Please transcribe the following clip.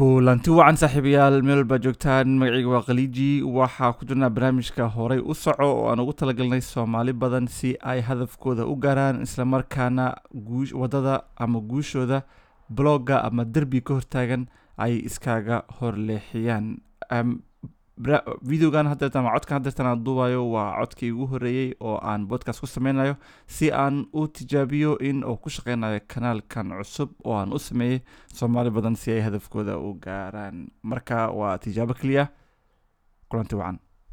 kulanti wacan saaxiibayaal meel walbaa joogtaan. Magacayga waa khaliiji. Waxaa ku jirnaa barnaamijka horey u soco oo aan ugu talagalnay soomaali badan si ay hadafkooda u gaaraan islamarkaana waddada ama guushooda blogga ama derbi ka hortaagan ay iskaga horleexiyaan videogan hadeertan ama codkan hadeertan aan duubayo waa codkii ugu horeeyey oo aan podcast ku sameynayo si aan u tijaabiyo in uu ku shaqeynayo kanaalkan cusub oo aan u sameeyey soomaali badan si ay hadafkooda u gaaraan. Marka waa tijaabo keliya. Kulanti wacan